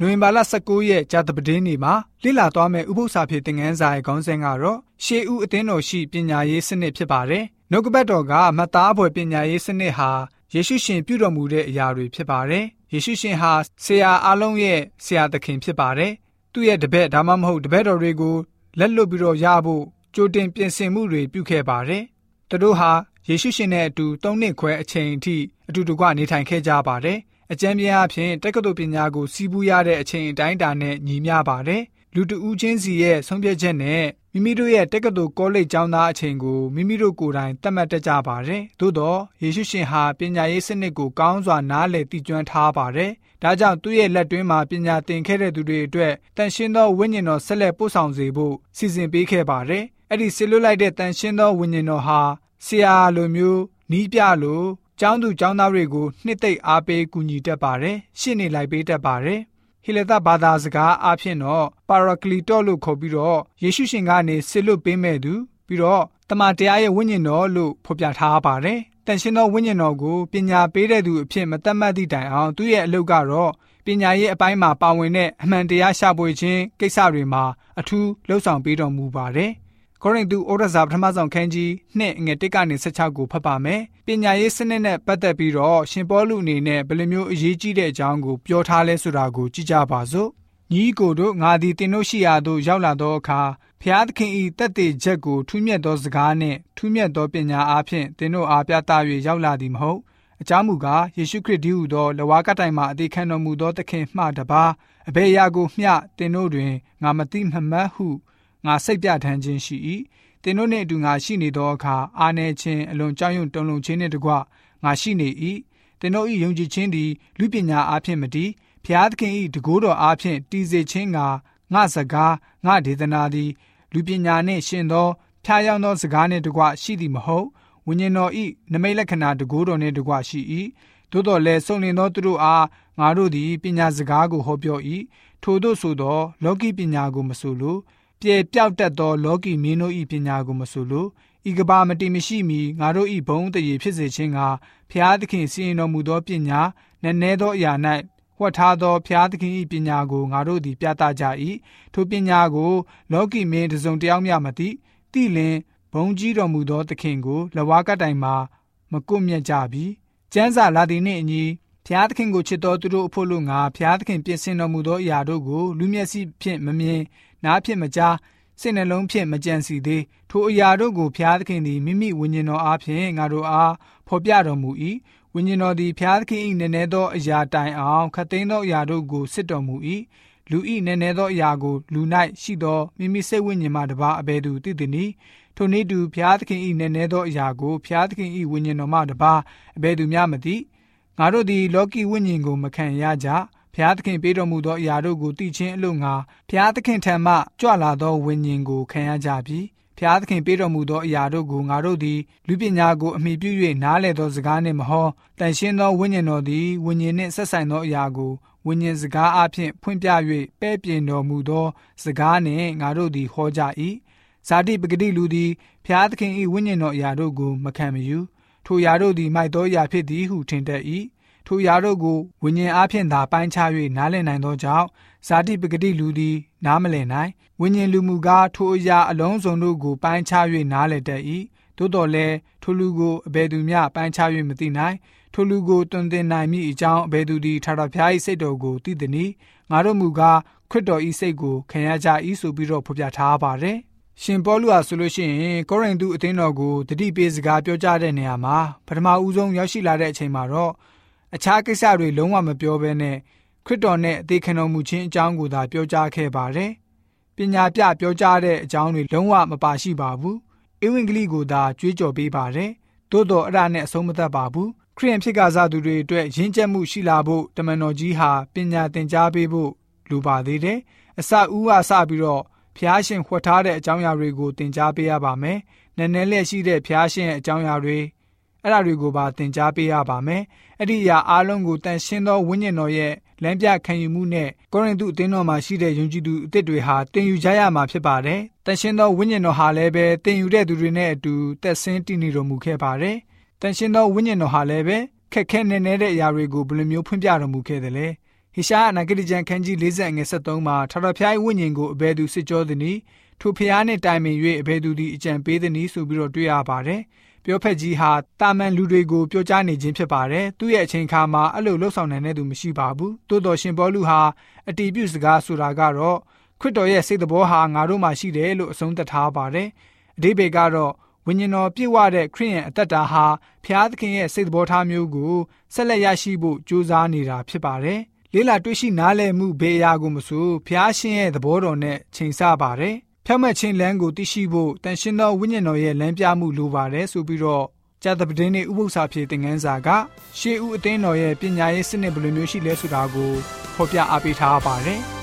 နိုဝင်ဘာလ19ရက်ကြာသပတေးနေ့မှာလိလာသွားမဲ့ဥပုသ္စာဖြစ်တဲ့ငန်းစာရဲ့ခေါင်းစဉ်ကတော့ရှေးဦးအသင်းတော်ရှိပညာရေးစနစ်ဖြစ်ပါတယ်။နှုတ်ကပတ်တော်ကမတ်သားဘွယ်ပညာရေးစနစ်ဟာယေရှုရှင်ပြုတော်မူတဲ့အရာတွေဖြစ်ပါတယ်။ယေရှုရှင်ဟာဆရာအလုံးရဲ့ဆရာသခင်ဖြစ်ပါတယ်။သူ့ရဲ့တပည့်ဒါမှမဟုတ်တပည့်တော်တွေကိုလက်လွတ်ပြီးတော့ရဖို့ကြိုတင်ပြင်ဆင်မှုတွေပြုခဲ့ပါတယ်။သူတို့ဟာယေရှုရှင်နဲ့အတူ၃နှစ်ခွဲအချိန်အထိအတူတကွနေထိုင်ခဲ့ကြပါတယ်။ အကျမ်းပြင်းအဖြစ်တက္ကသိုလ်ပညာကိုစီးပူးရတဲ့အချိန်အတိုင်းအတာနဲ့ညီမျှပါတယ်။လူတဦးချင်းစီရဲ့ဆုံးဖြတ်ချက်နဲ့မိမိတို့ရဲ့တက္ကသိုလ်ကောလိပ်ကျောင်းသားအချိန်ကိုမိမိတို့ကိုယ်တိုင်သတ်မှတ်တတ်ကြပါတယ်။သို့တော့ယေရှုရှင်ဟာပညာရေးစနစ်ကိုကောင်းစွာနားလည်သိကျွမ်းထားပါတယ်။ဒါကြောင့်သူ့ရဲ့လက်တွင်းမှာပညာသင်ခဲ့တဲ့သူတွေအတွက်တန်ရှင်းသောဝိညာဉ်တော်ဆက်လက်ပို့ဆောင်စေဖို့စီစဉ်ပေးခဲ့ပါတယ်။အဲ့ဒီဆစ်လွတ်လိုက်တဲ့တန်ရှင်းသောဝိညာဉ်တော်ဟာဆရာလိုမျိုးနီးပြလို ကျောင်းသူကျောင်းသားတွေကိုနှစ်သိမ့်အားပေးကူညီတတ်ပါတယ်။ရှင်းနေလိုက်ပေးတတ်ပါတယ်။ဟီလသဘာသာစကားအဖြစ်တော့ပါရာကလီတောလို့ခေါ်ပြီးတော့ယေရှုရှင်ကနေဆစ်လွတ်ပေးမဲ့သူပြီးတော့တမန်တရားရဲ့ဝိညာဉ်တော်လို့ဖော်ပြထားပါတယ်။တန်ရှင်သောဝိညာဉ်တော်ကိုပညာပေးတဲ့သူအဖြစ်မတတ်မှတ်သည့်တိုင်အောင်သူ့ရဲ့အလုပ်ကတော့ပညာရေးအပိုင်းမှာပါဝင်တဲ့အမှန်တရားရှာဖွေခြင်းကိစ္စတွေမှာအထူးလှုပ်ဆောင်ပေးတော်မူပါတယ်။ ကောရိန္သုဩရစာပထမဆုံးခန်းကြီး2ငွေ1ကနေ16ကိုဖတ်ပါမယ်။ပညာရေးစနစ်နဲ့ပတ်သက်ပြီးတော့ရှင်ပေါလုအနေနဲ့ဘယ်လိုမျိုးအရေးကြီးတဲ့အကြောင်းကိုပြောထားလဲဆိုတာကိုကြည့်ကြပါစို့။ညီကိုတို့ငါသည်တင်တို့ရှိရာသို့ရောက်လာသောအခါဖျားသခင်၏တက်တဲ့ချက်ကိုထူးမြတ်သောစကားနှင့်ထူးမြတ်သောပညာအားဖြင့်တင်တို့အားပြသ၍ရောက်လာသည်မဟုတ်။အကြောင်းမူကားယေရှုခရစ်ဒီဟုသောလဝါကတိုင်မှအသေးခံတော်မူသောသခင်မှတပါအဘယ်အရာကိုမျှတင်တို့တွင်ငါမသိမမှတ်ဟု ငါစိတ်ပြထမ်းခြင်းရှိ၏သင်တို့နှင့်အတူငါရှိနေသောအခါအာနေခြင်းအလွန်ကြောက်ရွံ့တုန်လှုပ်ခြင်းနှင့်တကွငါရှိနေ၏သင်တို့၏ယုံကြည်ခြင်းသည်လူပညာအားဖြင့်မတည်ဖျားသခင်၏တကိုးတော်အားဖြင့်တည်စေခြင်းကငါစကားငါဒေသနာသည်လူပညာနှင့်ရှင်သောဖျားယောင်းသောစကားနှင့်တကွရှိသည်မဟုတ်ဝိညာဉ်တော်၏နမိတ်လက္ခဏာတကိုးတော်နှင့်တကွရှိ၏သို့တော်လည်းစုံလင်သောသူတို့အားငါတို့သည်ပညာစကားကိုဟောပြော၏ထို့သောဆိုသောလောကီပညာကိုမဆိုလို ပြဲပြောက်တတ်သောလောကီမင်းတို့၏ပညာကိုမဆိုလိုဤကဘာမတိမရှိမီငါတို့၏ဘုံတရေဖြစ်စေခြင်းကဖျားသခင်စီရင်တော်မူသောပညာနည်းနည်းသောအရာ၌ဟောထားသောဖျားသခင်၏ပညာကိုငါတို့သည်ပြသကြ၏ထိုပညာကို လောကီမင်းတစုံတယောက်မျှမသိတိလင်ဘုံကြီးတော်မူသောသခင်ကိုလဝါကတိုင်မှာမကွမြတ်ကြပြီကျမ်းစာလာသည်နှင့်အညီဖျားသခင်ကိုချစ်တော်သူတို့အဖို့လို့ငါဖျားသခင်ပြင်ဆင်တော်မူသောအရာတို့ကိုလူမျက်စိဖြင့်မမြင် နားဖြင့်မကြားစိတ်နှလုံးဖြင့်မကြံစီသေးထိုအရာတို့ကိုဖျားသခင်သည်မိမိဝိညာဉ်တော်အားဖြင့်ငါတို့အားဖော်ပြတော်မူ၏ဝိညာဉ်တော်သည်ဖျားသခင်၏နည်းနည်းသောအရာတိုင်အောင်ခတ်သိမ်းသောအရာတို့ကိုစစ်တော်မူ၏လူ၏နည်းနည်းသောအရာကိုလူ၌ရှိသောမိမိစိတ်ဝိညာဉ်မှတပါအဘယ်သူသိသည်နည်းထိုနည်းတူဖျားသခင်၏နည်းနည်းသောအရာကိုဖျားသခင်၏ဝိညာဉ်တော်မှတပါအဘယ်သူမျှမသိငါတို့သည်လောကီဝိညာဉ်ကိုမခံရကြ ဖျားသခင်ပေးတော်မူသောအရာတို့ကိုသိချင်းအလို့ငါဖျားသခင်ထံမှကြွလာသောဝိညာဉ်ကိုခံရကြပြီဖျားသခင်ပေးတော်မူသောအရာတို့ကိုငါတို့သည်လူပညာကိုအမိပြု၍နားလည်သောစကားနှင့်မဟောတန်ရှင်းသောဝိညာဉ်တော်သည်ဝိညာဉ်နှင့်ဆက်ဆိုင်သောအရာကိုဝိညာဉ်စကားအဖြစ်ဖွင့်ပြ၍ပဲ့ပြင်တော်မူသောစကားနှင့်ငါတို့သည်ဟောကြ၏ဇာတိပဂတိလူသည်ဖျားသခင်၏ဝိညာဉ်တော်အရာတို့ကိုမခံမယူထိုအရာတို့သည်မိုက်သောအရာဖြစ်သည်ဟုထင်တတ်၏ ထိုရာတို့ကိုဝိညာဉ်အားဖြင့်သာပိုင်းခြား၍နားလည်နိုင်သောကြောင့်ဇာတိပဂတိလူသည်နားမလည်နိုင်ဝိညာဉ်လူမူကားထိုအရာအလုံးစုံတို့ကိုပိုင်းခြား၍နားလည်တတ်၏သို့တော်လည်းထိုလူကိုအဘယ်သူမျှပိုင်းခြား၍မသိနိုင်ထိုလူကိုတွင်တင်နိုင်မိအကြောင်းအဘယ်သူသည်ထာဝရဘုရား၏စိတ်တော်ကိုသိသည်။ငါတို့မူကားခရစ်တော်၏စိတ်ကိုခံရကြ၏ဆိုပြီးတော့ဖော်ပြထားပါတယ်။ရှင်ပေါလုဟာဆိုလို့ရှိရင်ကောရိန္သုအသင်းတော်ကိုတတိပေးစကားပြောကြားတဲ့နေရာမှာပထမဦးဆုံးရောက်ရှိလာတဲ့အချိန်မှာတော့ အခြားကိစ္စတွေလုံးဝမပြောဘဲနဲ့ခရစ်တော်နဲ့အသေးခံတော်မူခြင်းအကြောင်းကိုသာပြောကြားခဲ့ပါတယ်။ပညာပြပြောကြားတဲ့အကြောင်းတွေလုံးဝမပါရှိပါဘူး။ဧဝံဂေလိကိုသာကြွေးကြော်ပေးပါတယ်။သို့တော်အဲ့ဒါနဲ့အဆုံးမသတ်ပါဘူး။ခရိယန်ဖြစ်ကစားသူတွေအတွက်ရင်းကျက်မှုရှိလာဖို့တမန်တော်ကြီးဟာပညာသင်ကြားပေးဖို့လိုပါသေးတယ်။အစဦးကစပြီးတော့ဖျားရှင်ခွတ်ထားတဲ့အကြောင်းအရာတွေကိုသင်ကြားပေးရပါမယ်။နည်းနည်းလက်ရှိတဲ့ဖျားရှင်ရဲ့အကြောင်းအရာတွေ အဲ့ဒါတွေကိုပါသင်ကြားပေးရပါမယ်။အဲ့ဒီအရာအားလုံးကိုတန်ရှင်းသောဝိညာဉ်တော်ရဲ့လမ်းပြခံယူမှုနဲ့ကောရိန္သုအသင်းတော်မှာရှိတဲ့ယုံကြည်သူအသစ်တွေဟာသင်ယူကြရမှာဖြစ်ပါတယ်။တန်ရှင်းသောဝိညာဉ်တော်ဟာလည်းပဲသင်ယူတဲ့သူတွေနဲ့အတူသက်ဆင်းတည်နေတော်မူခဲ့ပါတယ်။တန်ရှင်းသောဝိညာဉ်တော်ဟာလည်းပဲခက်ခဲနေနေတဲ့အရာတွေကိုဘယ်လိုမျိုးဖွင့်ပြတော်မူခဲ့သလဲ။ဟေရှာယနာဂတိကျမ်းခန်းကြီး40ငယ်73မှာထာဝရဘုရား၏ဝိညာဉ်ကိုအဘယ်သူစစ်ကြောသည်နည်းထိုဖျားနှင့်တိုင်ပင်၍အဘယ်သူသည်အကြံပေးသည်နည်းဆိုပြီးတော့တွေ့ရပါတယ်။ ပြောဖက်ကြီးဟာတာမန်လူတွေကိုပြောကြားနေခြင်းဖြစ်ပါတယ်။သူ့ရဲ့အချိန်အခါမှာအဲ့လိုလှုပ်ဆောင်နိုင်တဲ့သူမရှိပါဘူး။သို့တော်ရှင်ဘောလူဟာအတီးပြုစကားဆိုတာကတော့ခရစ်တော်ရဲ့စိတ်တော်ဟာငါတို့မှာရှိတယ်လို့အဆုံးသတ်ထားပါတယ်။အဓိပ္ပာယ်ကတော့ဝိညာဉ်တော်ပြည့်ဝတဲ့ခရိယန်အသက်တာဟာဖျားသခင်ရဲ့စိတ်တော်ထားမျိုးကိုဆက်လက်ရရှိဖို့ကြိုးစားနေတာဖြစ်ပါတယ်။လေးလာတွေ့ရှိနားလည်မှုဘေးအရာကိုမဆိုဖျားရှင်ရဲ့သဘောတော်နဲ့ချိန်ဆပါတယ်။ ဖြောက်မဲ့ခြင်းလမ်းကိုသိရှိဖို့တန်ရှင်းသောဝိညာဉ်တော်ရဲ့လမ်းပြမှုလိုပါတယ်ဆိုပြီးတော့ကျသပတင်းနေဥပု္ပ္ပစာဖြေသင်ခန်းစာကရှေးဦးအသင်းတော်ရဲ့ပညာရေးစနစ်ဘယ်လိုမျိုးရှိလဲဆိုတာကိုဖော်ပြအားပေးထားပါတယ်။